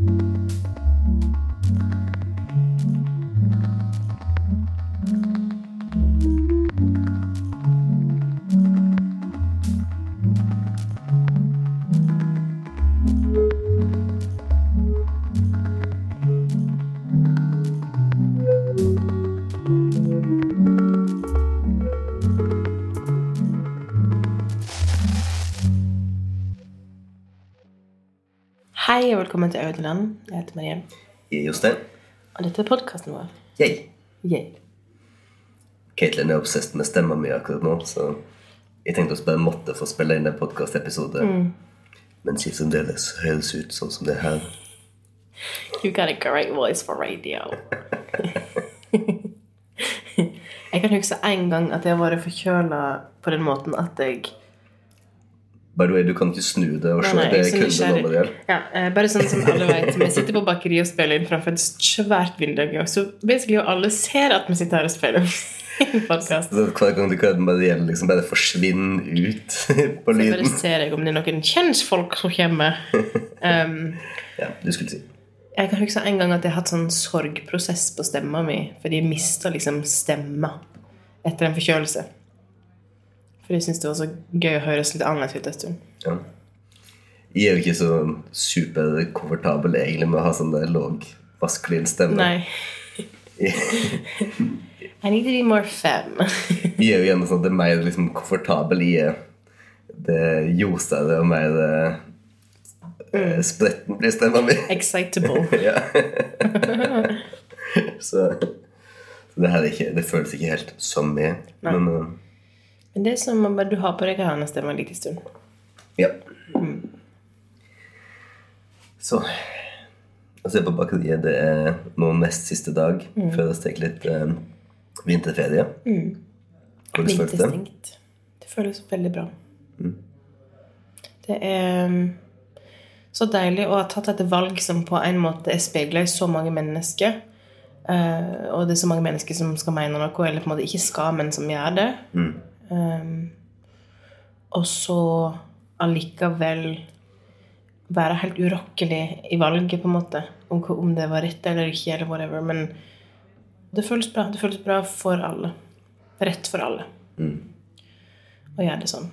Hei og velkommen til Audeland. Jeg heter Marie. Jeg er Jostein. Og dette er podkasten vår. Yay. Yay. Caitlin er obsessed med stemma mi akkurat nå, så jeg tenkte vi bare måtte få spille inn en podkastepisode mens jeg fremdeles høres ut sånn som det her. You got a great voice for radio. jeg kan huske en gang at jeg har vært forkjøla på den måten at jeg By the way, du kan ikke snu det og se. Nei, nei, det jeg så kun det nysgjerrig. når det gjelder. Ja, eh, bare sånn som alle vet. Vi sitter på bakeriet og spiller inn framfor et svært vindu. Så basically alle ser at vi sitter her og spiller podcast. Så Hver gang du kødder med det gjelder, liksom bare forsvinner ut på lyden. Så bare ser jeg om det er noen kjentfolk som kommer. Um, Ja, du skulle si. Jeg kan huske en gang at jeg har hatt sånn sorgprosess på stemma mi. Fordi jeg mista liksom stemma etter en forkjølelse. For jeg syns det var så gøy å høres litt annerledes ut en stund. Ja. Jeg er jo ikke så superkomfortabel egentlig med å ha sånn der låg, maskulin stemme. Nei. I need to be more femme. Jeg er jo gjerne sånn at det er mer liksom, komfortabel i det ljosere og mer eh, spretten blir stemma mi. Excitable. ja. så, så det her er ikke Det føles ikke helt som meg. Men eh, Men det er som om bare du har på deg hørnestemma en liten stund. ja. Så å se på bakeriet, det er nå nest siste dag før vi tar litt eh, vinterferie. Hvordan føles det? Vinterstengt. Det føles veldig bra. Mm. Det er um, så deilig å ha tatt et valg som på en måte er speila i så mange mennesker. Eh, og det er så mange mennesker som skal mene noe, eller på en måte ikke skal, men som gjør det. Um, og så allikevel være helt urokkelig i valget, på en måte. Om, om det var rett eller ikke, eller whatever. Men det føles bra. Det føles bra for alle. Rett for alle. Å gjøre det sånn.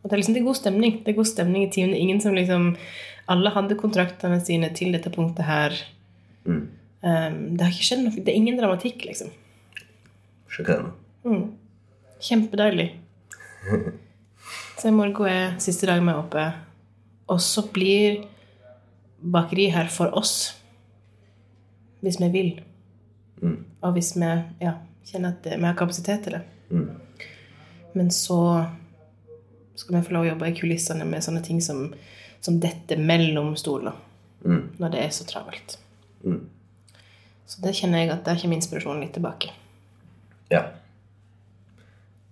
Og det er liksom det er god stemning. Det er god stemning i teamet. Ingen som liksom Alle hadde kontraktene sine til dette punktet her. Um, det har ikke skjedd noe. Det er ingen dramatikk, liksom. Sjokkerende. Kjempedeilig. Så i morgen er siste dag er oppe. Og så blir bakeri her for oss. Hvis vi vil. Og hvis vi ja, kjenner at vi har kapasitet til det. Men så skal vi få lov å jobbe i kulissene med sånne ting som, som dette mellom stoler. Når det er så travelt. Så det kjenner jeg at der kommer inspirasjonen litt tilbake. Ja.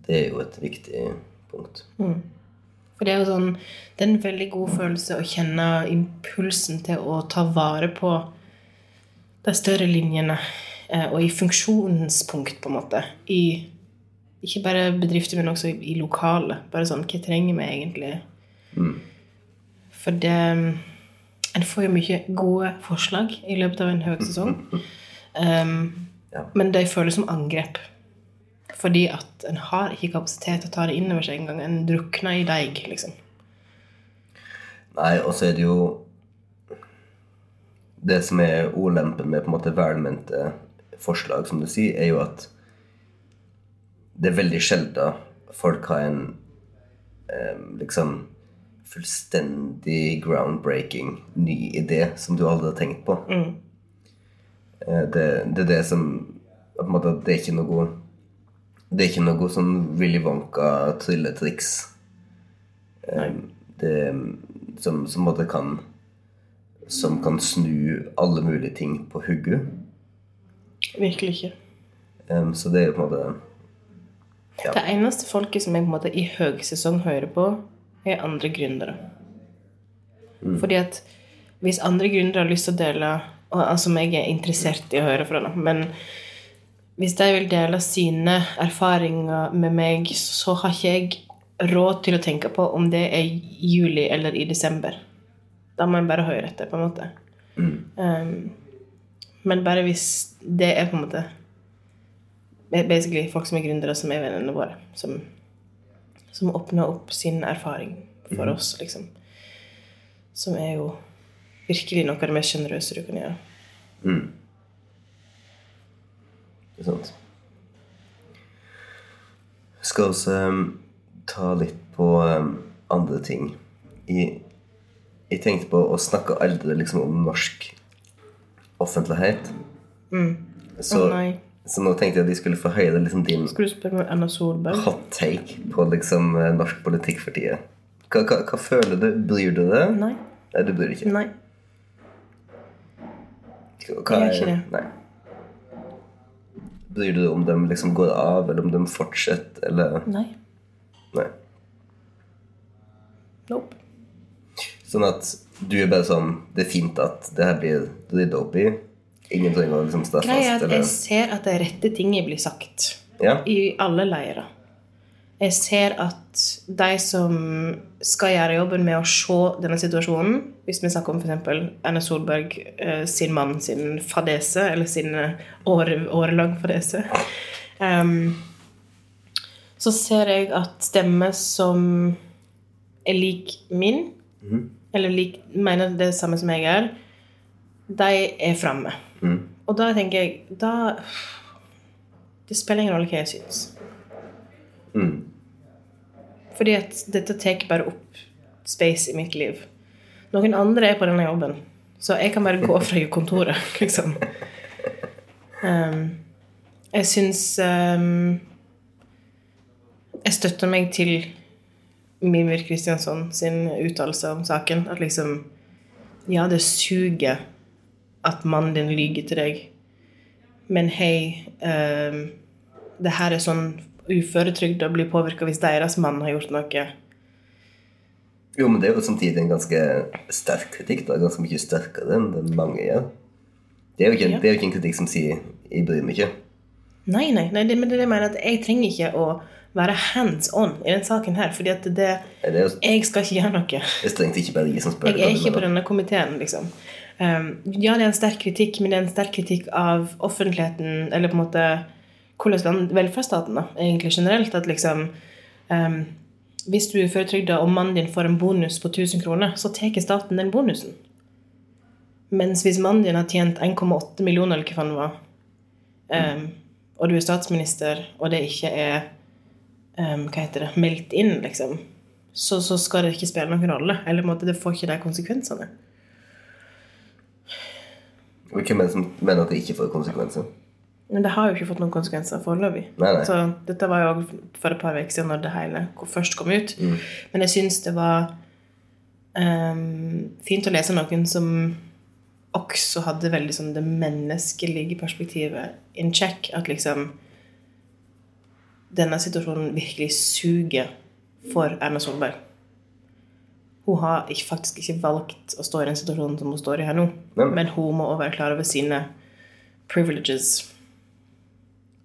Det er jo et viktig punkt. For det er jo sånn Det er en veldig god følelse å kjenne impulsen til å ta vare på de større linjene. eh, Og i funksjonens punkt, på en måte. I ikke bare bedrifter, men også i, i lokale. Bare sånn Hva trenger vi egentlig? For det En får jo mye gode forslag i løpet av en høysesong. Um, Ja. Men de føles som angrep. Fordi at en har ikke kapasitet til å ta det inn over seg engang. En drukner i deig, liksom. Nei, og så er det jo Det som er ulempen med på en måte velmente forslag, som du sier, er jo at det er veldig sjelden folk har en eh, liksom fullstendig groundbreaking ny idé som du aldri har tenkt på. Eh, det, det er det som på en måte, Det er ikke noe Det er ikke noe sånn Willy Wonka-trylletriks eh, som, som kan Som kan snu alle mulige ting på hugget. Virkelig ikke. Um, så det er jo på en måte Ja. Det eneste folket som jeg på en måte i høgsesong hører på, er andre gründere. Fordi at hvis andre gründere har lyst til å dele og, altså, jeg er interessert i å høre fra, da, men hvis de vil dele sine erfaringer med meg, så har ikke jeg råd til å tenke på om det er i juli eller i desember. Da må en bare høre etter, på en måte. Um, men bare hvis det er på en måte Basically folk som er gründere, som er vennene våre. Som, som åpner opp sin erfaring for oss, liksom. Som er jo virkelig noe av det mest sjenerøse du kan gjøre. Det er sant. Skal også um, ta litt på um, andre ting? Jeg, jeg tenkte på å snakke aldri liksom om norsk offentlighet. Så, oh, så nå tenkte jeg at de skulle få høre liksom din hot take på liksom eh, norsk politikk for tida. Hva, hva, hva føler du? Bryr du deg? Nei. Nei, du bryr deg ikke. Nei. Hva Jeg gjør ikke det. Nei. Bryr du deg om de liksom går av, eller om de fortsetter, eller Nei. Nei. Nope. Sånn at du er bare sånn Det er fint at det her blir rydda opp i. Ingen trenger å liksom stå Greia er at jeg ser at de rette tingene blir sagt. Ja? I alle leirer. Jeg ser at de som skal gjøre jobben med å se denne situasjonen Hvis vi snakker om f.eks. Erna Solberg eh, sin mann sin fadese, eller sin eh, år, årelang fadese um, Så ser jeg at stemmer som er lik min, eller lik, mener det samme som jeg er, de er framme. Og da tenker jeg da Det spiller ingen rolle hva jeg syns. Fordi at dette tar bare opp space i mitt liv. Noen andre er på denne jobben, så jeg kan bare gå fra kontoret, liksom. Um, jeg syns um, Jeg støtter meg til Mimir Kristiansson sin uttalelse om saken. At liksom Ja, det suger at mannen din lyver til deg, men hei um, Det her er sånn uføretrygda blir påvirka hvis deres mann har gjort noe. Jo, men det er jo samtidig en ganske sterk kritikk. da, Ganske mye sterkere enn den mange gjør. Det er jo ikke, Ja. det er jo ikke en kritikk som sier 'jeg bryr meg ikke'. Nei, nei, nei det, men det jeg mener at jeg trenger ikke å være hands on i den saken her, fordi at det, Det er jo jeg skal ikke gjøre noe. det er strengt ikke bare jeg som spør. Jeg er ikke på denne komiteen, liksom. Um, ja, det er en sterk kritikk, men det er en sterk kritikk av offentligheten, eller på en måte hvordan velferdsstaten, da, egentlig generelt. At liksom um, Hvis du er uføretrygda og mannen din får en bonus på 1000 kroner, så tar staten den bonusen. Mens hvis mannen din har tjent 1,8 millioner, eller hva faen det var, um, og du er statsminister, og det ikke er um, hva heter det, meldt inn, liksom, så, så skal det ikke spille noen rolle. Eller måte, det får ikke de konsekvensene. Og hvem er det som mener at det ikke får konsekvenser? Men det har jo ikke fått noen konsekvenser foreløpig. Så dette var jo for et par uker siden når det hele først kom ut. Men jeg syns det var um, fint å lese noen som også hadde veldig sånn det menneskelige perspektivet in check. At liksom denne situasjonen virkelig suger for Erna Solberg. Hun har ikke, faktisk ikke valgt å stå i den situasjonen som hun står i her nå. Nei. Men hun må også være klar over sine privileges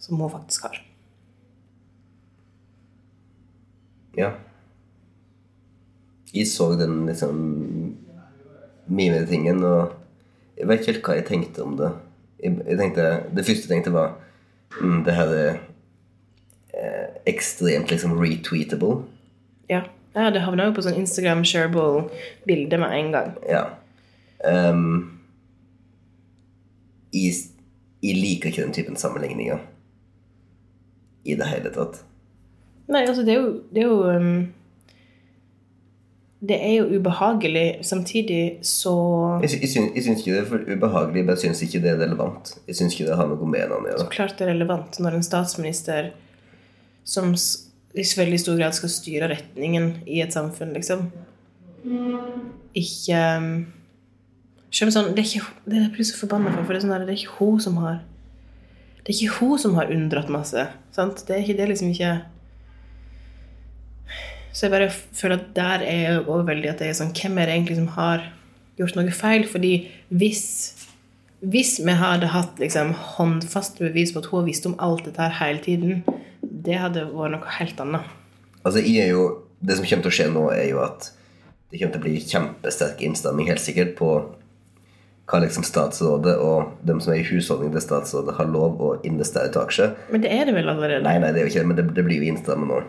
som hun faktisk har. Ja. Jeg så den liksom mime-tingen, og jeg vet ikke helt hva jeg tenkte om det. Jeg, jeg tenkte, Det første jeg tenkte, var mm, Det her er eh, ekstremt liksom retweetable. Ja, ja det havna jo på sånn Instagram shareable-bilde med en gang. Ja. Um, jeg, jeg liker ikke den typen sammenligninger i det hele tatt. Nei, altså, det er jo Det er jo, um, det er jo ubehagelig. Samtidig så Jeg, jeg, syns, jeg syns ikke det er for ubehagelig, men jeg syns ikke det er relevant. Jeg syns ikke det har noe med hverandre å gjøre. klart det er relevant når en statsminister som i veldig stor grad skal styre retningen i et samfunn, liksom, ikke um, Selv om sånn, det er ikke Det er jeg blir så forbanna for, for det er, sånn der, det er ikke hun som har Det er ikke hun som har unndratt masse. Sant? Det er ikke det liksom ikke Så jeg bare føler at der er jeg òg veldig at det er sånn Hvem er det egentlig som har gjort noe feil? Fordi hvis hvis vi hadde hatt liksom, håndfaste bevis på at hun har visst om alt dette her hele tiden, det hadde vært noe helt annet. Altså, jeg er jo, Det som kommer til å skje nå, er jo at det kommer til å bli kjempesterk innstramming, helt sikkert, på hva liksom statsrådet og dem som er i husholdning til statsrådet, har lov å investere til aksjer. Men det er det vel allerede? Nei, nei, det er jo ikke det, men det, det blir jo innstrammet nå.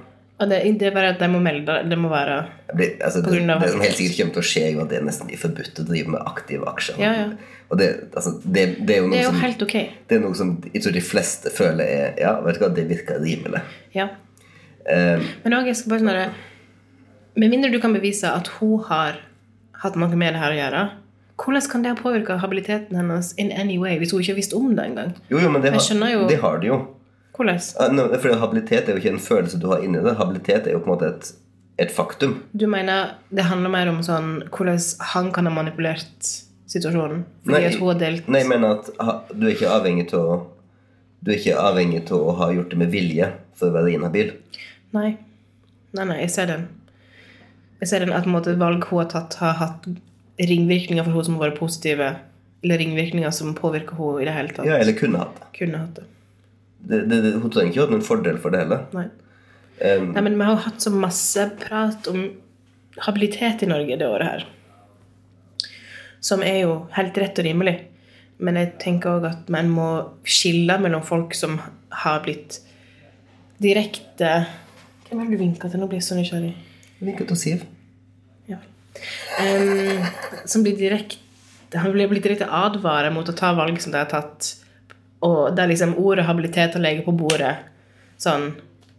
Og det, det er bare at de må melde det. Må være blir, altså, det, det som helt sikkert kommer til å skje, er at det er nesten blir forbudt å drive med aktive aksjer. Ja, ja. Og det, altså, det, det er jo noe Det er jo som helt ok. Det er noe som jeg tror de fleste føler er Ja, vet du hva, det virker rimelig. Ja. Um, Men òg, jeg skal bare sånn Med mindre du kan bevise at hun har hatt noe med det her å gjøre, hvordan kan det ha påvirka habiliteten hennes in any way hvis hun ikke har visst om det engang? jo, jo, men det har, jo- det har de jo. Hvordan? Fordi habilitet er jo ikke en følelse du har inni det. Habilitet er jo på en måte et, et faktum. Du mener det handler mer om sånn hvordan han kan ha manipulert situasjonen? Fordi Nei, at hun har delt Nei, jeg mener at du er ikke avhengig å Du er ikke avhengig av å ha gjort det med vilje for å være inhabil. Nei. Nei, nei, jeg ser den. Jeg ser den at måte, valg hun har tatt, har hatt ringvirkninger for henne som har vært positive. Eller ringvirkninger som påvirker henne i det hele tatt. Ja, eller kunne hatt det. Kunne hatt det. det, det, det hun trenger ikke hatt noen fordel for det heller. Nei. Um, Nei, men vi har jo hatt så masse prat om habilitet i Norge det året her. Som er jo helt rett og rimelig. Men jeg tenker òg at man må skille mellom folk som har blitt direkte Hvem er det du vinker til? Nå blir jeg så nysgjerrig. Vinket til Siv. Em, som blir direkte Han blir direkte advaret mot å ta valg som de har tatt. Og der liksom ordet habilitet og lege på bordet. Sånn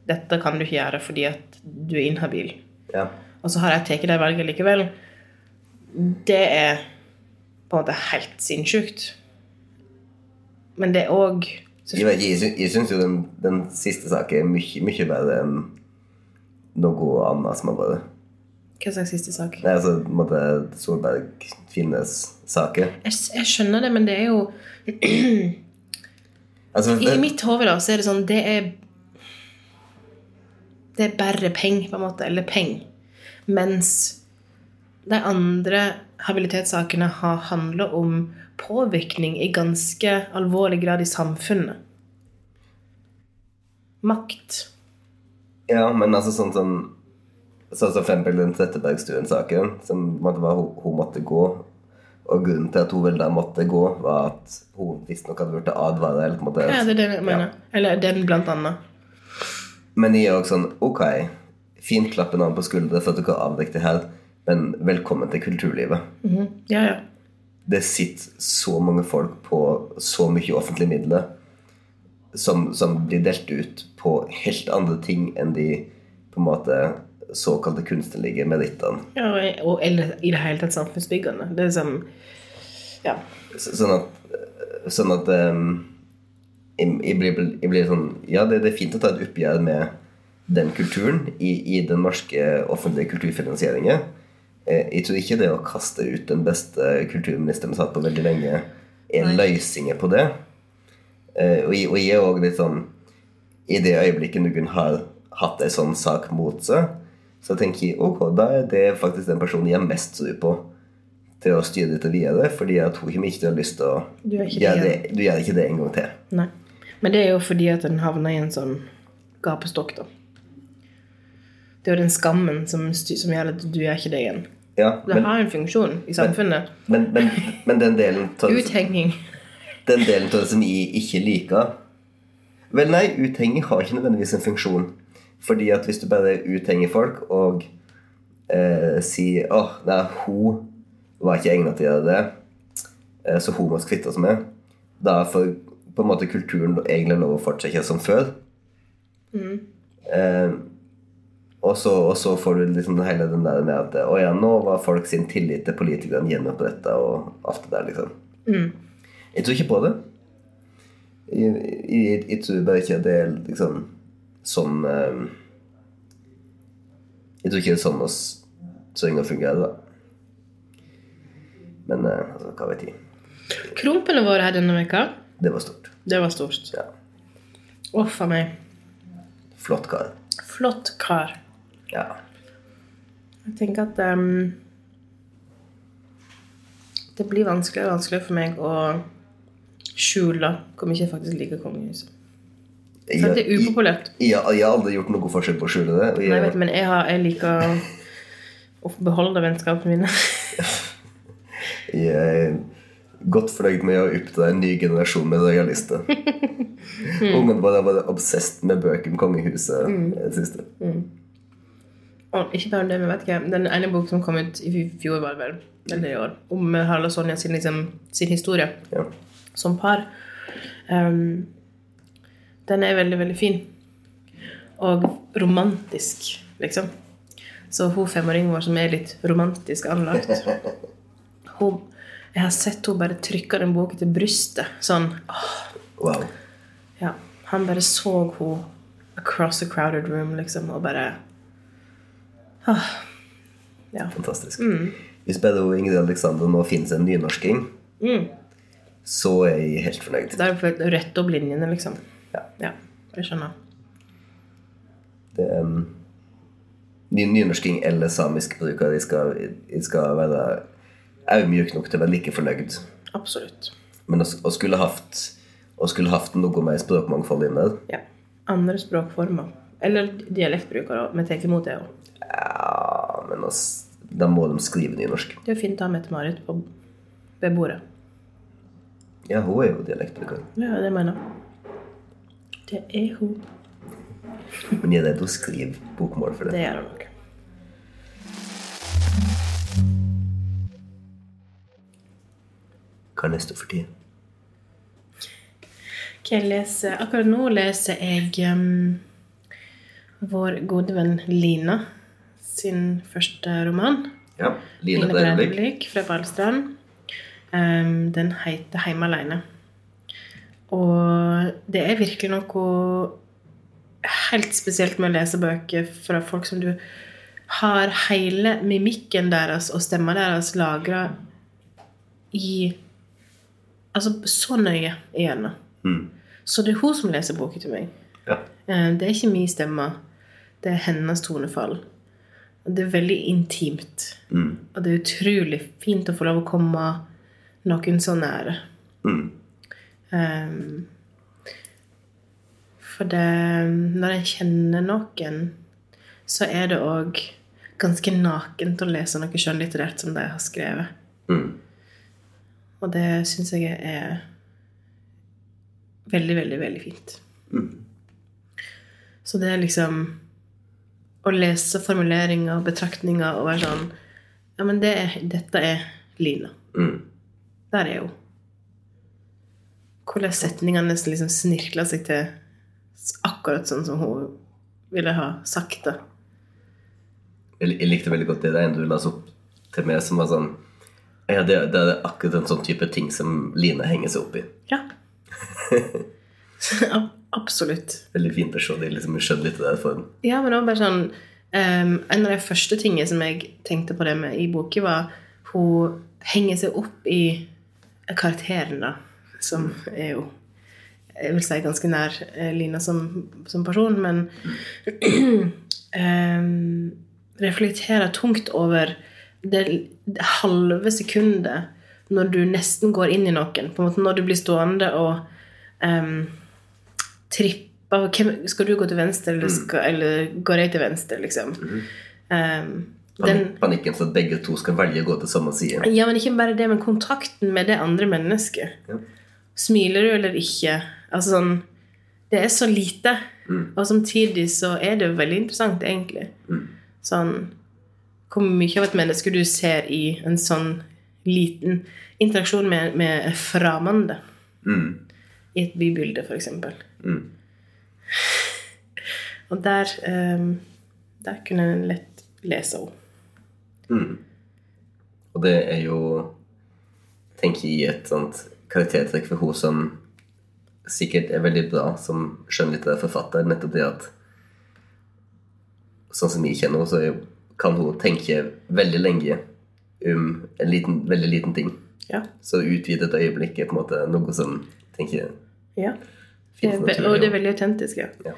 Dette kan du ikke gjøre fordi at du er inhabil. Ja. Og så har jeg tatt det valget likevel. Det er på en måte helt sinnssykt. Men det er òg Jeg, jeg, jeg syns jo den, den siste saken er mye, mye bedre enn noe annet som har vært. Hva slags siste sak? Nei, altså måte Solberg Finnes saker. Jeg, jeg skjønner det, men det er jo Altså, I mitt hode da, så er det sånn Det er Det er bare penger, på en måte. Eller penger. Mens de andre habilitetssakene har handla om påvirkning i ganske alvorlig grad i samfunnet. Makt. Ja, men altså sånn som Sånn som f.eks. den Trettebergstuen-saken, som hun, måtte gå. Og grunnen til at hun vel da måtte gå, var at hun visstnok hadde blitt advart. Eller på en måte Ja, det er det jeg mener. Eller den, blant annet. Men jeg er også sånn Ok, fint klappe navn på skuldre for at dere avdekket det her, men velkommen til kulturlivet. Mhm. Ja, ja. Det sitter så mange folk på så mye offentlige midler som, som blir delt ut på helt andre ting enn de på en måte såkalte kunstnerlige merittene. ja og, eller i det hele tatt samfunnsbyggende. Det er som Ja. Sånn at, sånn at um, jeg, jeg, blir, jeg blir sånn Ja, det, det er fint å ta et oppgjør med den kulturen i, i den norske offentlige kulturfinansieringen. Eh, Jeg tror ikke det å kaste ut den beste kulturministeren vi har hatt på veldig lenge, er løsninger på det. Eh, Og jeg, og jeg er òg litt sånn I det øyeblikket noen har hatt en sånn sak mot seg, så jeg tenker ok, da er det faktisk den personen jeg har mest sur på til å styre dette videre, fordi hun kommer ikke til å ha lyst til å Du gjør ikke det det, du gjør ikke det en gang til. Nei. Men det er jo fordi at en havner i en sånn gapestokk, da. Det er jo den skammen som, som gjør at du gjør ikke det igjen. Ja, Det men, har en funksjon i samfunnet. men, men, men den delen av Uthenging. den delen av det som jeg ikke liker Vel, nei, uthenging har ikke nødvendigvis en funksjon. Fordi at hvis du bare uthenger folk og eh, sier åh, nei, hun var ikke egnet til å gjøre det, eh, så hun må vi kvitte oss med, da får på en måte kulturen egentlig lov å fortsette som før. Eh, og, så, og så får du liksom hele den der med at å ja, nå var folk sin tillit til politikerne gjenoppretta og alt det der, liksom. Jeg tror ikke på det. Jeg, jeg, jeg tror bare ikke det er liksom sånn Jeg tror ikke det er sånn oss trenger å fungere, da. Men eh, altså, hva vet jeg. Krompene våre her denne veka, Det var stort. det var stort. Ja. Uff a meg. Flott kar. Flott kar. Ja. Jeg tenker at um, det blir vanskeligere og vanskeligere for meg å skjule hvor mye jeg faktisk liker kongehuset. Jeg, det er upopulært. Ja, jeg, jeg har aldri gjort noe forskjell på å skjule det. Jeg, Nei, jeg jeg, vet, men jeg, har, jeg liker å beholde vennskapene mine. jeg er godt fornøyd med å oppdra en ny generasjon med royalister. Ungene våre vært obsessed med bøker om kongehuset i det siste. Og ikke bare det, men vet ikke, den ene boken som kom ut i fjor, var vel, eller i år, om Harald og Sonja sin, liksom, sin historie Ja. som par. Ehm, den er veldig, veldig fin. Og romantisk, liksom. Så hun femåringen vår som er litt romantisk anlagt hun, Jeg har sett hun bare trykke den boka til brystet. Sånn åh, Wow. ja. Han bare så hun across a crowded room, liksom, og bare åh, Ja. Fantastisk. Hvis bare hun Ingrid Alexander nå finnes en nynorsking, så er jeg helt fornøyd. Da har du rett opp linjene, liksom. Ja. Jeg skjønner. Det, ny nynorsking eller samisk bruker de skal, de skal være audmjuke nok til å være like fornøyd. Absolutt. Men å, skulle hatt og skulle hatt noe mer språkmangfold inne. Ja. Andre språkformer. Eller dialektbrukere. Vi tar imot det òg. Ja, men oss, da må de skrive nynorsk. Det er fint å ha Mette-Marit på ved bordet. Ja, hun er jo dialektbruker. Ja, det mener jeg. Det er hun. Men er redd å skriver bokmål for det. Det gjør hun nok. Hva er neste for tida? Hva jeg leser, akkurat nå leser jeg um, vår gode venn Lina sin første roman. Ja, Line Line Breivik. Breivik fra Balestrand. Um, den heter 'Heime aleine'. Og det er virkelig noe helt spesielt med å lese bøker fra folk som du har hele mimikken deres og stemma deres lagra i Altså så nøye igjennom. Mm. Så det er hun som leser boka til meg. Ja. Eh, Det er ikke min stemme. Det er hennes tonefall. Det er veldig intimt. Mm. Og det er utrolig fint å få lov å komme noen så nære. Mm. Ehm, for det Når jeg kjenner noen, så er det òg ganske nakent å lese noe skjønnlitterært som de har skrevet. Mm. Og det syns jeg er veldig, veldig, veldig fint. Så det er liksom Å lese formuleringer og betraktninger og være sånn Ja, men det er, dette er Lina. Mm. Der er hun. Hvordan setningene liksom snirkla seg til akkurat sånn som hun ville ha sagt det. Jeg, jeg likte veldig godt det der du la opp til meg, som var sånn Ja, det, det er akkurat en sånn type ting som Line henger seg opp i. Ja. Absolutt. Veldig fint å se det i liksom, skjønnlitterær form. Ja, men det var bare sånn um, En av de første tingene som jeg tenkte på det med i boken, var hun henger seg opp i karakteren, da. Som er jo Jeg vil si ganske nær eh, Lina som, som person, men ehm, reflekterer tungt over det, det halve sekundet når du nesten går inn i noen. På en måte Når du blir stående og ehm, trippe hvem, Skal du gå til venstre, eller, skal, eller går jeg til venstre, liksom? Ehm, den, Panik, panikken for at begge to skal velge å gå til samme side. ja, men ikke bare det, men kontakten med det andre mennesket. Ja. Smiler du eller ikke? Altså sånn Det er så lite. Og samtidig så er det veldig interessant, egentlig. Sånn Hvor mye av et menneske du ser i en sånn liten interaksjon med, med fremmede. Mm. I et bybilde, f.eks. Mm. Og der um, Der kunne en lett lese henne. Mm. Og det er jo tenker i et sånt karaktertrekk for hun som sikkert er veldig bra som skjønnlitterær forfatter. Nettopp det at Sånn som jeg kjenner henne, så kan hun tenke veldig lenge om en liten, veldig liten ting. Ja. Så utvidet øyeblikk er på en måte noe som tenker ja. Det er og det er veldig autentisk, ja. Ja.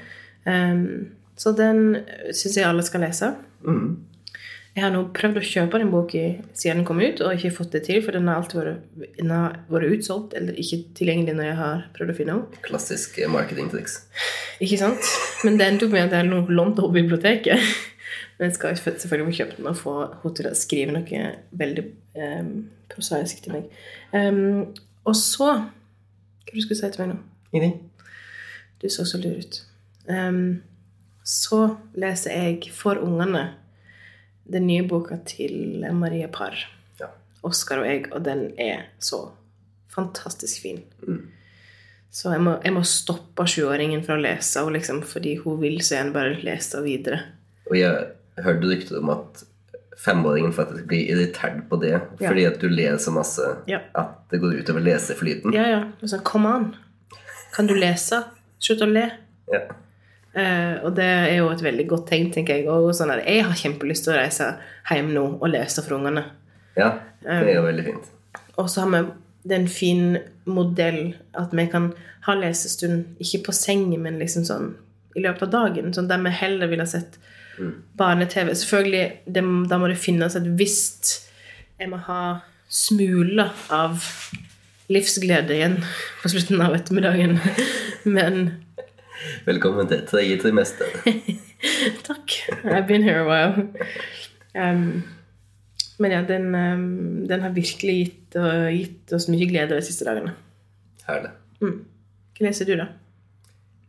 Um, så den syns jeg alle skal lese. Mm. Jeg har nå prøvd å kjøpe den boka siden den kom ut, og ikke fått det til, for den har alltid vært, har vært utsolgt eller ikke tilgjengelig når jeg har prøvd å finne den. Klassisk marketingtriks. Ikke sant? Men det endte opp med at jeg lå- lånte på biblioteket. Men jeg skal selvfølgelig få kjøpt den og få henne til å skrive noe veldig um, prosaisk til meg. Um, og så Hva du skulle si til meg nå? Ingenting. Du så så lur ut. Um, så leser jeg for ungene den nye boka til Maria Parr. Ja. 'Oskar og jeg', og den er så fantastisk fin. Mm. Så jeg må, jeg må stoppe sjuåringen fra å lese henne, liksom, fordi hun vil så gjerne bare lese videre. Og jeg hørte rykter om at femåringen faktisk blir irritert på det Ja. fordi at du ler så masse Ja. at det går utover leseflyten. Ja, ja. Og Sånn, Kom an! Kan du lese? Slutt å le. Ja. Eh, og det er jo et veldig godt tegn, tenker jeg. Og sånn at jeg har kjempelyst til å reise hjem nå og lese for ungene. ja, det er jo veldig fint. Og så har vi det er en fin modell at vi kan ha lesestund, ikke på sengen, men liksom sånn i løpet av dagen. Sånn der vi heller ville sett barne-TV. Selvfølgelig, det, da må det finnes et visst Jeg må ha smuler av livsglede igjen på slutten av ettermiddagen. Men Velkommen til tredje trimester. Takk. I've been here a while. Um, men ja, den, um, den har virkelig gitt, og gitt oss mye glede de siste dagene. Herlig. Hva leser du, da?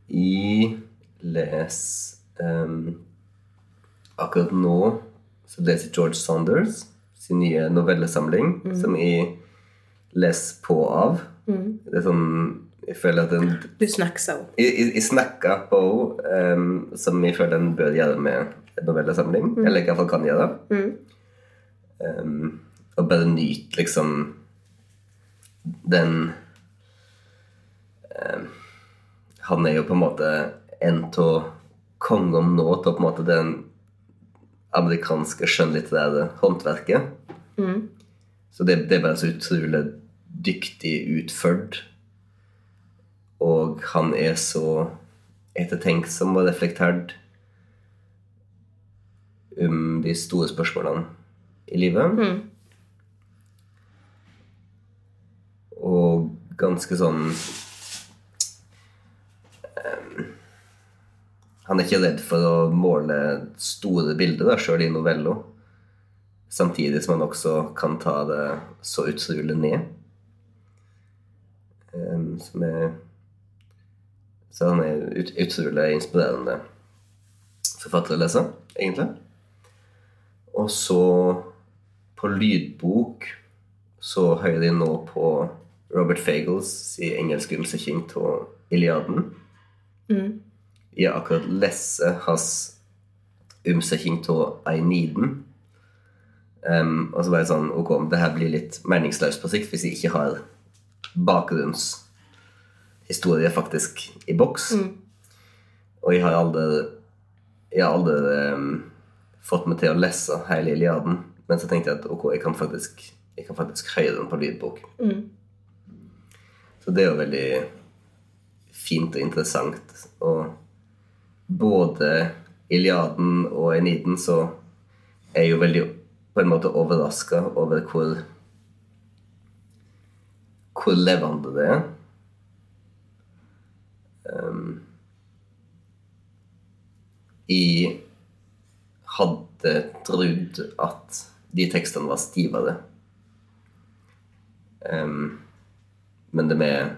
Jeg leser um, Akkurat nå så leser George Saunders sin nye novellesamling, som jeg leser på av. Det er sånn Jeg føler at den Du snacksa jo. Jeg, snakka på henne, som jeg føler den bør gjøre med en novellesamling. Eller i hvert fall kan gjøre. Um, og bare nyte liksom den um, Han er jo på en måte en av kongene nå til på en måte den amerikanske skjønnlitterære håndverket. Så det, det er bare så utrolig dyktig utført. Og han er så ettertenksom og reflektert om de store spørsmålene i livet. Og ganske sånn um, Han er ikke redd for å måle store bilder, sjøl i novello. Samtidig som han også kan ta det så utrolig ned. Um, som er Så han er ut, utrolig inspirerende forfatter å lese, egentlig. Og så på lydbok så hører jeg nå på Robert Fagels i engelsk omsetning av Iliaden. Jeg har akkurat lest hans omsetning av Einiden. Um, og så bare sånn Ok, det her blir litt meningsløst på sikt hvis jeg ikke har bakgrunnshistorie faktisk i boks. Og jeg har aldri Jeg har aldri um, fått meg til å lese hele Iliaden. Men så tenkte jeg at ok, jeg kan faktisk, jeg kan faktisk høre den på lydbok. Så det er jo veldig fint og interessant. Og både Iliaden og Eniden så er jeg jo veldig på en måte overraska over hvor hvor levende det er. Jeg hadde trodd at de tekstene var stivere. Um, men det med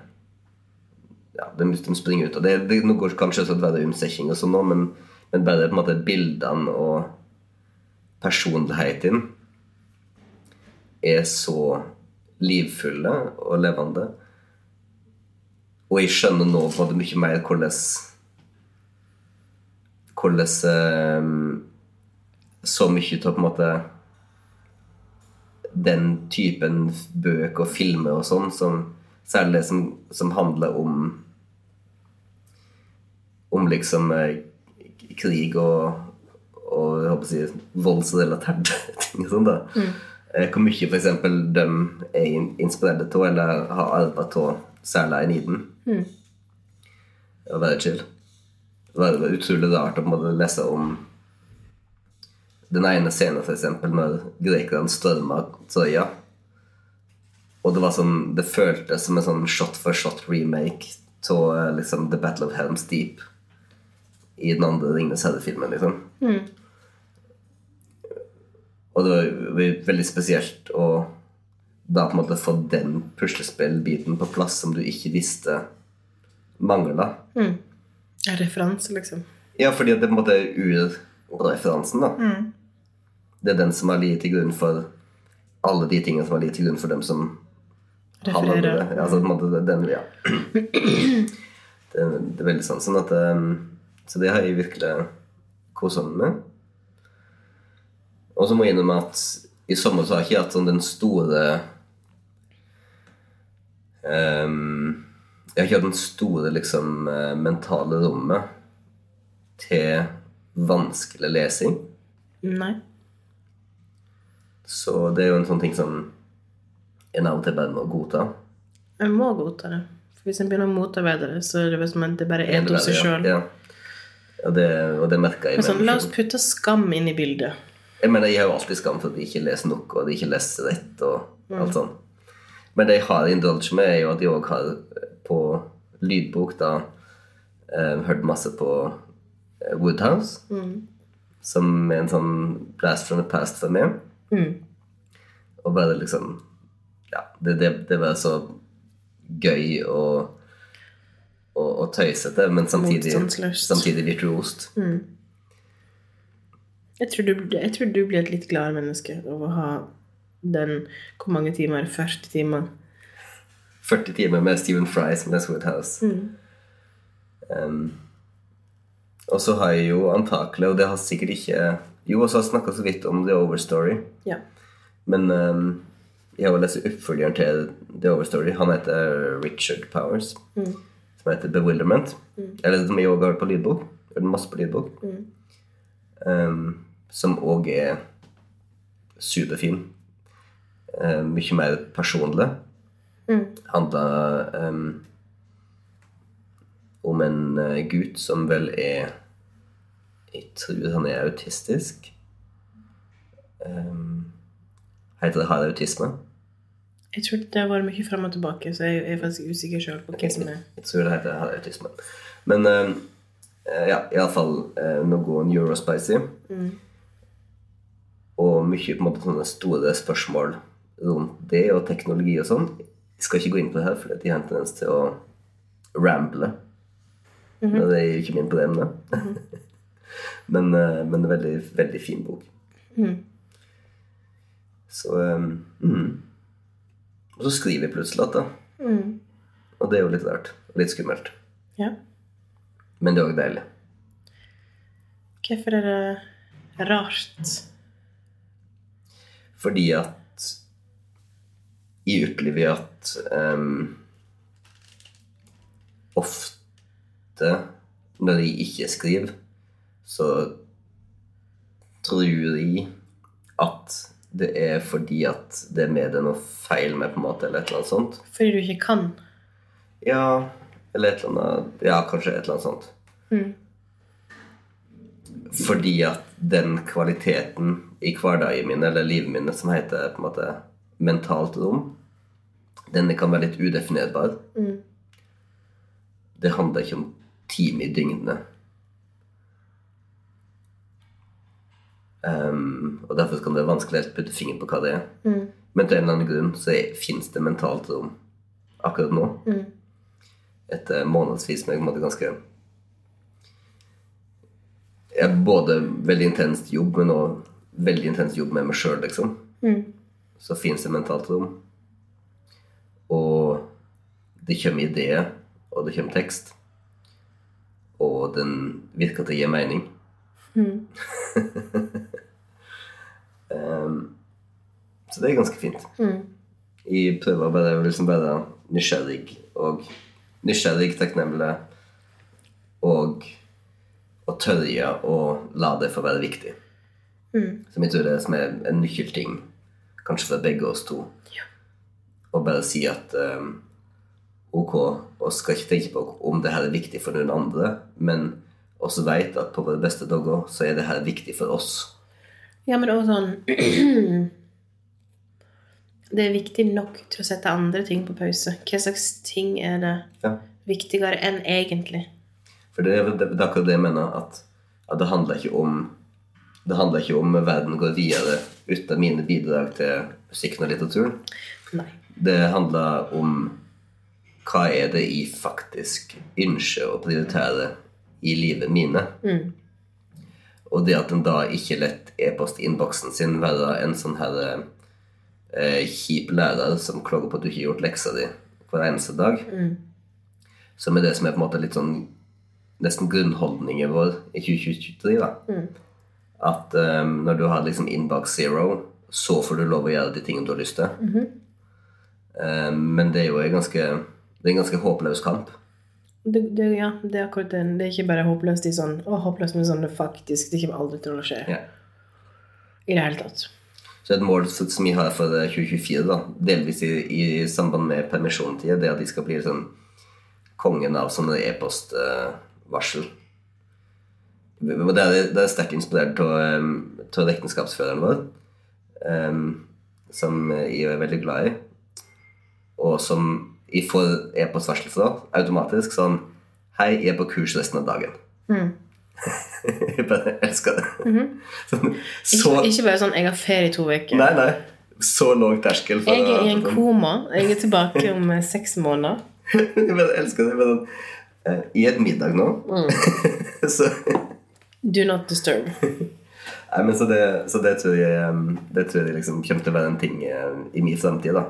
ja, de, de springer ut. Og det, det nå går kanskje til å være omsetning og sånn men, men bare på en måte bildene og personligheten er så livfulle og levende. Og jeg skjønner nå på en måte mye mer hvordan Hvordan eh, så mye av på en måte den typen bøker og filmer og sånn, som, særlig det som, som handler om om liksom eh, krig og, og jeg håper å si, voldsrelaterte ting og sånn, da. Mm. Hvor mye f.eks. de er in- inspirert av eller har arvet av særlig Aeniden. Det var være chill. Det var det utrolig rart å lese om den ene scenen, f.eks., når grekerne storma Troja. Og det var sånn Det føltes som en sånn shot for shot remake av eh, liksom, The Battle of Helms Deep i den andre Ringenes herre-filmen. liksom. Og det var veldig spesielt å da på en måte få den puslespillbiten på plass som du ikke visste mangla. Mm. En referanse, liksom. Ja, fordi det på en måte er urreferansen, da. Mm. Det er den som har ligget til grunn for alle de tingene som har ligget til grunn for dem som Refererer. Ja, altså, på en måte den, ja. Det, det, er veldig sånn. sånn at, um, så det har jeg virkelig kosa meg med. Og så må jeg innrømme at i sommer så har jeg ikke hatt sånn den store um, Jeg har ikke hatt den store liksom uh, mentale rommet til vanskelig lesing. Nei. Så det er jo en sånn ting som en av og til bare må godta. Jeg må godta det. For hvis en begynner å motarbeide det, så er det som om det bare er hos seg sjøl. Og det, og det merker jeg. Sånn, la oss putte skam inn i bildet. Jeg mener, jeg har jo alltid skam for at de ikke leser nok, og jeg ikke leser rett. og alt sånt. Men det jeg har indulge med, er jo at jeg òg har på lydbok da eh, hørt masse på eh, Woodhouse. Mm. Som er en sånn blast from the past for meg. Mm. Og bare liksom Ja, det, det, det var så gøy og, og, og tøysete, men samtidig, samtidig rost Mm. Jeg tror, du, jeg tror, du, blir et litt gladere menneske av å ha den Hvor mange timer? 40 timer? 40 timer med Stephen Fry som Les Woodhouse. Mm. Um, og så har jeg jo antakelig, og det har sikkert ikke Jo, også har snakka så vidt om The Overstory. Ja. Men um, jeg har jo lest oppfølgeren til The Overstory. Han heter Richard Powers. Mm. Som heter Bewilderment. Mm. Eller som jeg òg på lydbok. Hørt masse på lydbok. Um, som òg er superfin. Uh, mye mer personlig. Mm. Handler um, om en uh, gutt som vel er Jeg tror han er autistisk. Um, heter det har autisme? Jeg tror det har vært mye fram og tilbake, så jeg er faktisk usikker sjøl på hva som er Jeg tror det heter har autisme. Men um, ja, iallfall uh, noe Eurospicy. Mm og mye på en måte sånne store spørsmål rundt det og teknologi og sånn. Jeg skal ikke gå inn på det her, for de har en tendens til å ramble. Mm -hmm. Det er jo ikke min problem, det. Mm -hmm. men, uh, men en veldig, veldig fin bok. Mm. Så um, mm. Og så skriver jeg plutselig igjen, da. Mm. Og det er jo litt rart. Og litt skummelt. Ja. Men det er òg deilig. Hvorfor er det rart? Fordi at jeg opplever at um, ofte når jeg ikke skriver, så tror jeg at det er fordi at det er med det noe feil med, på en måte, eller et eller annet sånt. Fordi du ikke kan? Ja, eller et eller annet Ja, kanskje et eller annet sånt. Mm. Fordi at den kvaliteten i hverdagen min eller livet mitt som heter på en måte mentalt rom, Denne kan være litt udefinerbar. Mm. Det handler ikke om time i døgnet. Um, og derfor kan det være vanskelig å putte fingeren på hva det er. Mm. Men til en eller annen grunn så fins det mentalt rom akkurat nå. Mm. Etter månedsvis med en ganske både veldig intenst jobb, men også veldig intenst jobb med meg sjøl, liksom. Mm. Så fins det mentalt rom. Og det kommer ideer, og det kommer tekst. Og den virker til å gi mening. Mm. um, så det er ganske fint. Mm. Jeg prøver bare, liksom bare nysgjerrig og nysgjerrig, takknemlig og å tørre å la det få være viktig. Mm. Som jeg tror det er som er en nøkkelting, kanskje for begge oss to. Ja. Å bare si at um, ok, og skal ikke tenke på om det her er viktig for noen andre, men også veit at på våre beste dager så er det her viktig for oss. Ja, men også sånn Det er viktig nok til å sette andre ting på pause. Hva slags ting er det ja. viktigere enn egentlig? For det er akkurat det jeg mener, at, at, det handler ikke om Det handler ikke om verden går videre uten mine bidrag til musikken og litteraturen. Nei. Det handler om hva er det jeg faktisk ønsker å prioritere i livet mine. Og det at en da ikke lett e-postinnboksen sin være en sånn her eh, kjip lærer som klager på at du ikke har gjort leksa di hver eneste dag. Som er det som er på en måte litt sånn nesten grunnholdningen vår i 2023. da. At um, når du har liksom inbox zero, så får du lov å gjøre de tingene du har lyst til. Eh, men det er jo en ganske, det er en ganske håpløs kamp. Det, det, ja, det er akkurat den. Det er ikke bare håpløst i sånn Å, håpløst, men sånn det faktisk Det kommer aldri til å skje. Yeah. I det hele tatt. Så et mål som vi har for 2024, da, delvis i, i samband med permisjonstida, det er at de skal bli sånn kongen av sånne e-postvarsel. er, det er sterkt inspirert av, ekteskapsføreren vår, um, som jeg er veldig glad i, og som jeg får e-postvarsel fra automatisk sånn Hei, jeg er på kurs resten av dagen. jeg bare elsker det. sånn, så Ikke, ikke bare sånn 'jeg har ferie i to uker'. Nei, nei. Så lav terskel. Jeg er i en koma. Jeg er tilbake om eh, seks måneder. jeg bare elsker det. Bare sånn, eh, I et middag nå så, Do not disturb. nei, men så, det, så det tror jeg um, Det tror jeg liksom kommer til å være en ting eh, i min fremtid. da.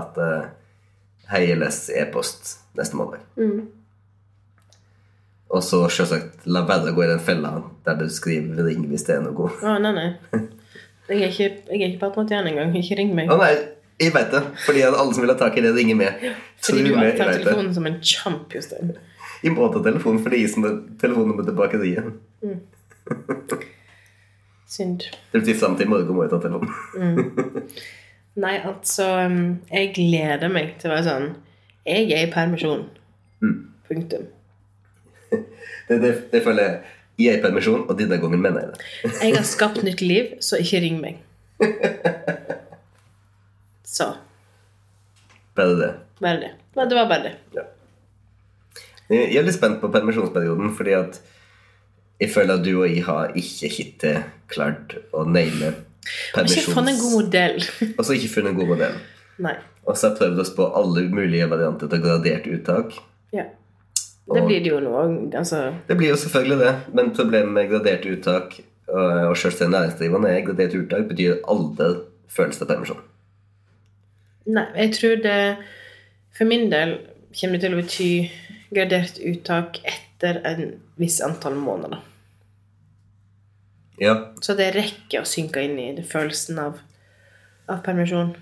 At uh, Hei, jeg leser e-post neste måned. Og så selvsagt la være å gå i den fella der du skriver 'ring hvis det er noe'. Å, nei, nei. Jeg er ikke, jeg er ikke på automatien engang. Ikke ring meg. Å nei, jeg veit det. Fordi alle som vil ha tak i det, ringer med. Fordi du har tatt telefonen som en champ, Jostein. Jeg må ta telefonen fordi jeg som har telefonnummer til bakeriet. Synd. Det betyr fram til i morgen må jeg ta telefonen. Nei, altså um, Jeg gleder meg til å være sånn Jeg er i permisjon. Punktum. Det, det, det føler jeg. Jeg er i permisjon, og denne gangen mener jeg det. Jeg har skapt nytt liv, så ikke ring meg. Så. Bare det. Bare det. Nei, det var bare det. Ja. Jeg er litt spent på permisjonsperioden, fordi at jeg føler at du og jeg har ikke hittil klart å naile permisjons... ikke funnet en god modell. Og så ikke funnet en god modell. Nei. Og så har jeg prøvd oss på alle mulige varianter til gradert uttak. Ja. Det blir det jo nå. Altså Det blir jo selvfølgelig det, men problemet med gradert uttak og, og selvstendig næringsdrivende er gradert uttak betyr aldri følelse av permisjon. Nei, jeg tror det For min del kommer det til å bety gradert uttak etter en viss antall måneder. Ja, Så det rekker å synke inn i det følelsen av, av permisjon.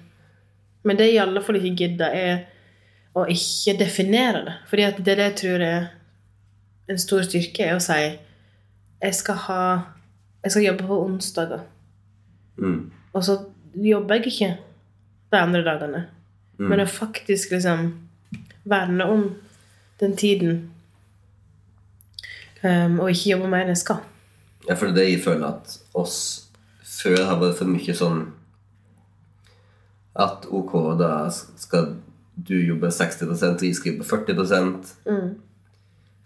Men det jeg i alle fall ikke gidder, er å ikke definere det. Fordi at det det jeg tror er en stor styrke, er å si jeg skal ha Jeg skal jobbe på onsdager. mm. Og så jobber jeg ikke de andre dagene. Mm. Men å faktisk liksom verne om den tiden um, og ikke jobbe mer enn jeg skal. Ja, for det jeg føler at oss før har vært for mye sånn at ok, da skal du jobbe 60 og jeg skal jobbe 40%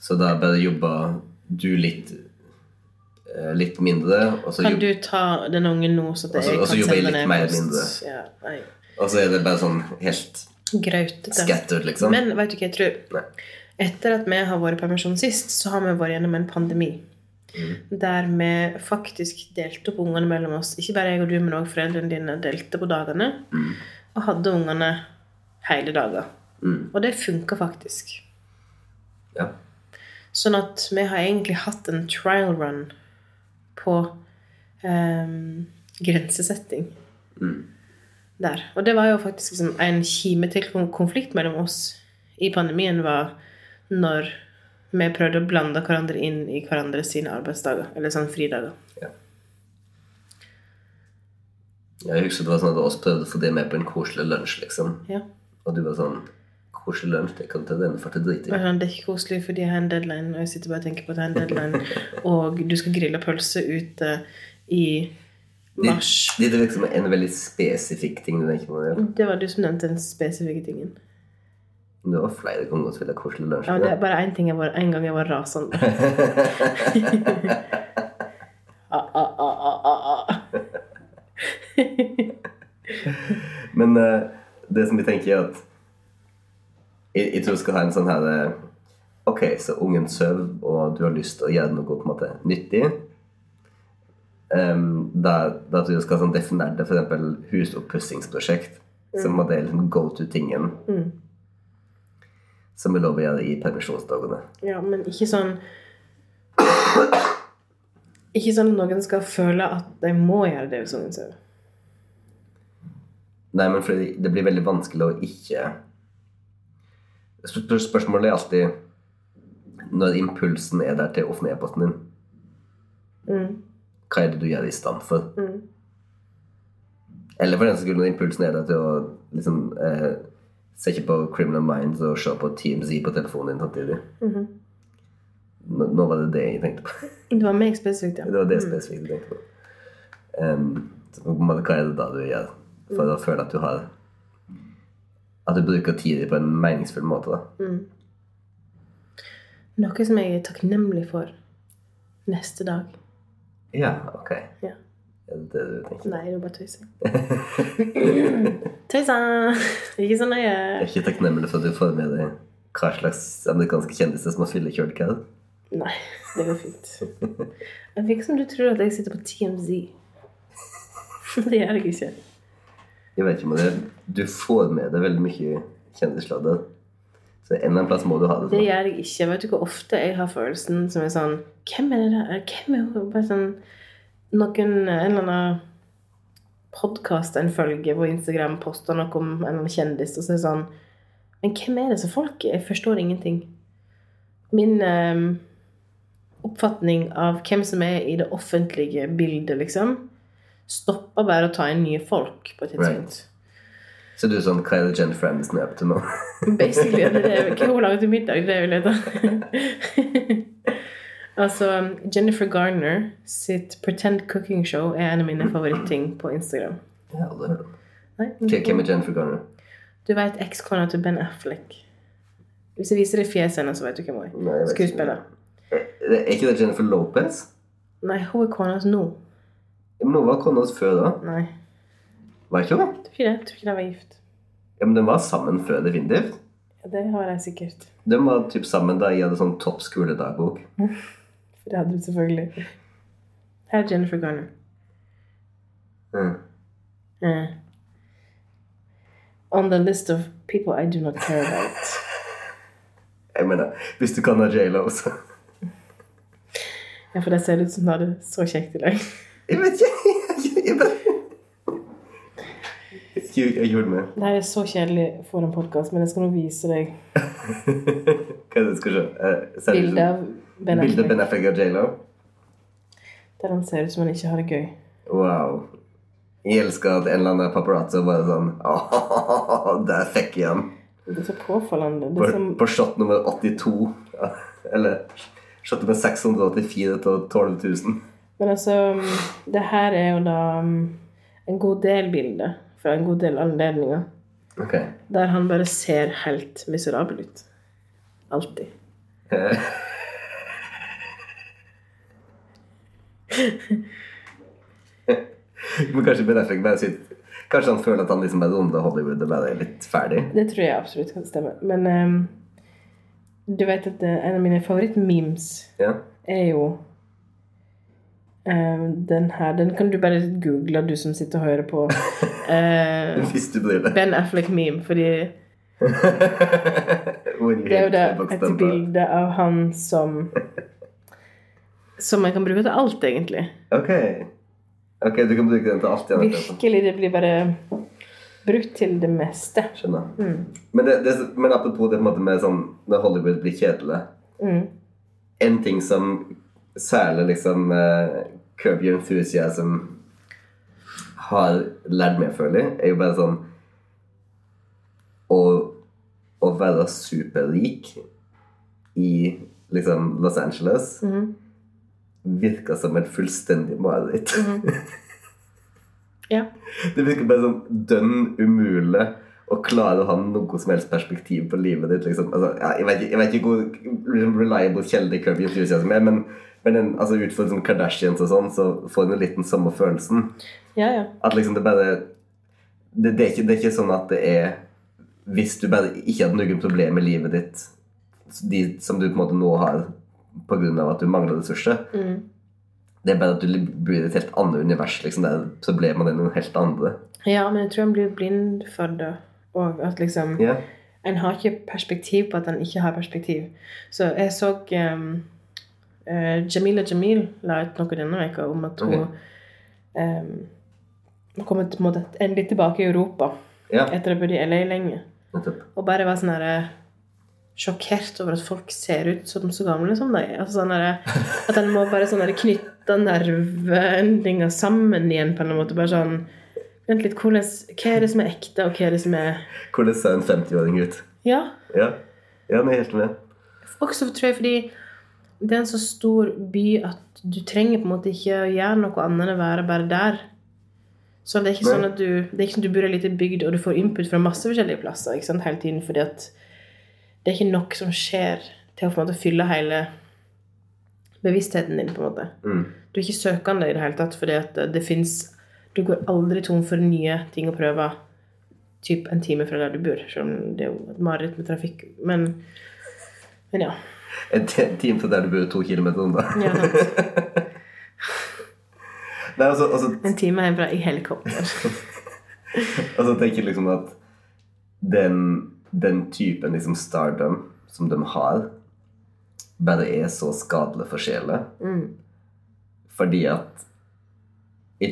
Så da bare jobber du litt eh, litt mindre, og så, Kan du ta den ungen nå, så det Og så- jeg kan sende litt mer mindre. Ja, og så er det bare sånn helt Grautete. scattered, liksom. Men vet du hva jeg tror? Nei. Etter at vi har vært permisjon sist, så har vi vært gjennom en pandemi. Mm. Der vi faktisk delte opp ungene mellom oss. Ikke bare jeg og du, men òg foreldrene dine delte på dagene. Mm. Og hadde ungene hele dager. Mm. Og det funka faktisk. Ja. Sånn at vi har egentlig hatt en trial run på ehm, grensesetting. Mm. Der. Og det var jo faktisk liksom en kime til konflikt mellom oss i pandemien var når vi prøvde å blande hverandre inn i hverandre sine arbeidsdager. Eller sånn fridager. Jeg husker det var sånn at oss prøvde å få det med på en koselig lunsj, liksom. Ja. Og du var sånn Koselig lunsj, det kan ta denne for til drit i. Det er ikke koselig fordi jeg har en deadline, og jeg sitter bare og tenker på at jeg har en deadline, og du skal grille pølse ute i mars. Det, det er liksom en veldig spesifikk ting du tenker på. Ja. Det var du som nevnte den spesifikke tingen. Det var flere ganger vi ville koselig lunsj. Ja, det er bare én ting jeg var, en gang jeg var rasende. ah, ah, ah, ah, Men uh, det som vi tenker, er at jeg, jeg tror vi skal ha en sånn her eh, Ok, så ungen sover, og du har lyst til å gjøre noe på en måte nyttig. Um, da, da tror jeg du skal sånn definere det, f.eks. husoppussingsprosjekt. Som er liksom go to-tingen. Som er lov å gjøre i permisjonsdagene. Ja, men ikke sånn Ikke sånn at noen skal føle at de må gjøre det hvis ungen sover. Nei, men fordi det blir veldig vanskelig å ikke Spørsmålet er alltid når impulsen er der til å åpne e-posten din. Mm. Hva er det du gjør i stand for? Mm. Eller for den saks skyld når impulsen er der til å liksom eh, se ikke på Criminal Minds og se på TMZ på telefonen din samtidig. Mhm. nå, nå var det det jeg tenkte på. Det var meg spesifikt, ja. Det var det spesifikt jeg tenkte på. Um, hva er det da du gjør for å føle at du har At du bruker tida på en meningsfull måte? da? Noe som jeg er takknemlig for neste dag. Ja, ok. Ja. Er det det du tenker? Nei, det var bare tøysing. Tøysa! Ikke så nøye. Jeg er ikke takknemlig for at du får med deg hva slags amerikanske kjendiser som har fyllekjørt hva. Nei, det går fint. Det virker som du tror at jeg sitter på TMZ. Det gjør jeg ikke. Jeg vet ikke om det Du får med deg veldig mye kjendissladder. Så en eller annen plass må du ha det. Det sånn. gjør jeg ikke. Vet du hvor ofte jeg har følelsen som er sånn Hvem er det der? Hvem er hun? Bare sånn Noen En eller annen podkast en følger på Instagram poster noe om en eller annen kjendis, og så er det sånn Men hvem er disse folk? Jeg forstår ingenting. Min eh, oppfatning av hvem som er i det offentlige bildet, liksom, stopper bare å ta inn nye folk på et tidspunkt. Så du er sånn Kylie er det Jennifer Aniston er opp til nå? Basically, det er det. Hva hun lager til middag, det vil jeg litt Altså, Jennifer Garner sitt Pretend Cooking Show er en av mine favorittting på Instagram. Ja, det hører du. Hvem er Jennifer Garner? Du vet ekskona til Ben Affleck. Hvis jeg viser deg fjeset hennes, så vet du hvem hun er. Skuespiller. Er er ikke det Jennifer Lopez? Nei, hun er kona hans nå. Men hun var kona hans før da. Nei, Var ikke hun? tror ikke det. Tror ikke de var gift. Ja, men de var sammen før, definitivt. Ja, det har jeg sikkert. De var typ sammen da jeg hadde sånn topp skoledagbok. For det hadde du selvfølgelig. Her er Jennifer Garner. Mm. Eh. On the list of people I do not care about. Jeg mener, hvis du kan ha J.Lo, så Ja, for det ser ut som du har det så kjekt i dag. Jeg vet ikke. Jeg, jeg bare Jeg, gjorde det. Det her er så kjedelig for en podkast, men jeg skal nå vise deg Hva er det du skal se? Eh, bilde av Ben Bildet Ben Affleck og J.Lo? der han ser ut som han ikke har det gøy. Wow. Jeg elsker at en eller annen paparazzo bare sånn Åh, der fikk jeg han. Det er så påfallende. Det På, er som, på shot nummer 82. Ja, Eller shot nummer 684 av 12 000. men altså, det her er jo da um, en god del bilder fra en god del anledninger Okay. der han bare ser helt miserabel ut. Alltid. Men kanskje Ben Affleck bare sitter Kanskje han føler at han liksom bare runder Hollywood og bare er litt ferdig? Det tror jeg absolutt kan stemme. Men um, du vet at eh, en av mine favorittmemes Ja. er jo um, den her. Den kan du bare google, du som sitter og hører på. Uh, Hvis du blir det. ben Affleck-meme. Fordi det er jo det, et bilde av han som Som jeg kan bruke til alt, egentlig. Ok. Ok, du kan bruke den til alt Ja. Virkelig. Det blir bare brukt til det meste. Skjønner. Mm. Men, det, det, men apropos det med sånn når Hollywood blir kjedelig Mm. En ting som særlig liksom uh, Curb Your Enthusiasm har lært meg, føler jeg, er jo bare sånn å, å være superrik i liksom Los Angeles Mhm. Virker som et fullstendig mareritt. Ja. Det virker bare sånn dønn umulig å klare å ha noe som helst perspektiv på livet ditt. Liksom. Altså, ja, jeg, vet, jeg vet ikke hvor liksom, reliable kjelde Kirby Enthusiasm er, men, men den, altså, ut fra sånn Kardashians og sånn, så får en litt den samme følelsen. Ja, ja. At liksom det bare det, det, er ikke, det er ikke sånn at det er Hvis du bare ikke hadde noen problemer med livet ditt, de som du på en måte nå har pga. at du mangla ressurser, Mm. det er bare at du blir i et helt annet univers liksom, der problemene er noen helt andre. Ja, men jeg tror han blir blind for det. Og at liksom yeah. En har ikke perspektiv på at en ikke har perspektiv. Så jeg så um, uh, Jamila Jamil la ut noe denne veka om at hun okay. um, kom et, en endelig tilbake i Europa yeah. etter å ha bodd i LA lenge. Og bare var sånn derre Sjokkert over at folk ser ut som så gamle som de er. Altså sånn derre- at en må bare sånn knytte nerveendringer sammen igjen på en måte. Bare sånn Vent litt, hvordan, hva er det som er ekte, og hva er det som er Hvordan ser en 50-åring ut? Ja. Ja, ja er helt med. Også tror jeg fordi det er en så stor by at du trenger på en måte ikke å gjøre noe annet enn å være bare der. Så det er ikke Men. sånn at du det er ikke sånn at du bor i en liten bygd og du får input fra masse forskjellige plasser ikke sant, hele tiden, fordi at det er ikke nok som skjer til å måte fylle hele bevisstheten din. på en måte. Mm. Du er ikke søkende i det hele tatt, fordi at det fins Du går aldri tom for nye ting å prøve typ en time fra der du bor. Selv om det er jo et mareritt med trafikk. Men, men ja. En time fra der du bor to kilometer unna. ja. Nei, altså, altså, En time hjemmefra i helikopter. altså tenker jeg liksom at den, den typen liksom stardom som de har, bare er så skadelig for sjela. Mm. Fordi at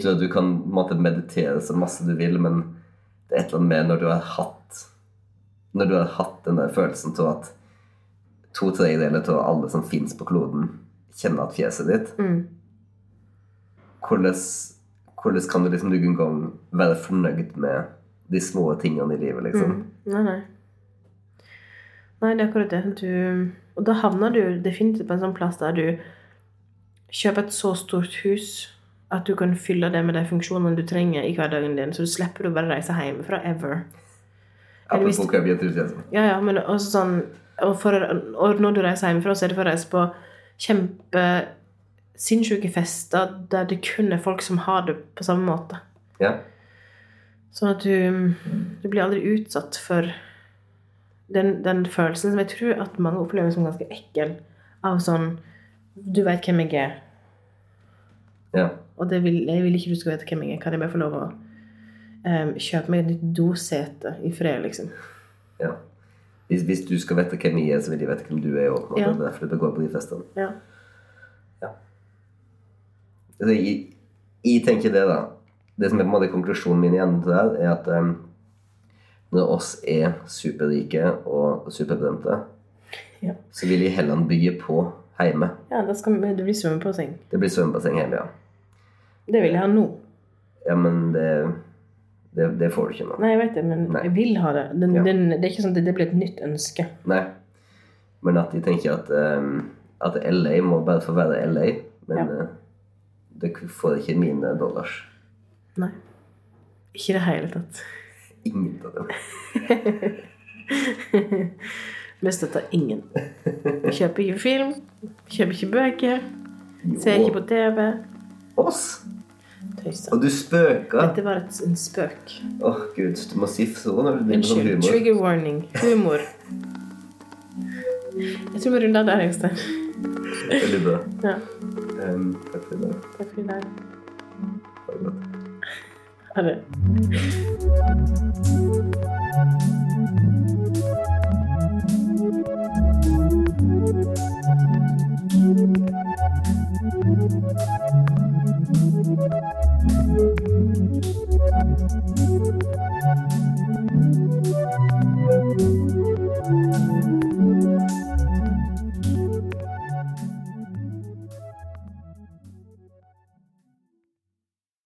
tror at du kan måtte, meditere så masse du vil, men det er et eller annet med når du har hatt Når du har hatt den der følelsen av at to tredjedeler av alle som fins på kloden, kjenner at fjeset ditt Mm. hvordan, hvordan kan du liksom noen gang være fornøyd med de små tingene i livet, liksom? Mm. Nei, nei. Nei, det er akkurat det. Du, og da havner du definitivt på en sånn plass der du kjøper et så stort hus at du kan fylle det med de funksjonene du trenger i hverdagen din, så du slipper å bare reise hjemmefra ever. Apropos Your Enthusiasm. Ja, ja, men også sånn og, for, og når du reiser hjemmefra, så er det for å reise på kjempe sinnssyke fester der det kun er folk som har det på samme måte. Ja. Sånn at du, du blir aldri utsatt for den, den følelsen som jeg tror at mange opplever som ganske ekkel. Av sånn Du vet hvem jeg er, ja. og det vil, jeg vil ikke du skal vite hvem jeg er. Kan jeg bare få lov å um, kjøpe meg et nytt dosete i fred, liksom? ja. Hvis, hvis du skal vite hvem jeg er, så vil jeg vite hvem du er. Måte. Ja. Det er derfor du går på de festene. Ja. Altså, jeg, jeg tenker det, da. Det som er på en måte konklusjonen min igjen til det er at em, når oss er superrike og superberømte, Ja. så vil jeg heller bygge på hjemme. ja, vi, det blir svømmebasseng. Det blir svømmebasseng hjemme, ja. Det vil jeg ha nå. Ja, men det, det, det får du ikke nå. Nei, jeg vet det, men Nei. jeg vil ha det. Den, Ja. den, det er ikke sånn at det blir et nytt ønske. Nei. Men at de tenker at, um, at LA må bare få være LA. Men Ja. uh, det får ikke mine dollars. Nei. Ikke i det hele tatt. Ingen av dem. Vi støtter ingen. Kjøper ikke film, kjøper ikke bøker, ser ikke på TV. Oss? Tøyser. Og du spøker? Dette var et, en spøk. Åh, gud. Du må si så når du begynner sånn humor. Trigger warning. Humor. Jeg tror vi runder der, Øystein. Veldig bra. Ja. Um, takk for i dag. Takk for i dag. Ha det godt. Ha det. Thank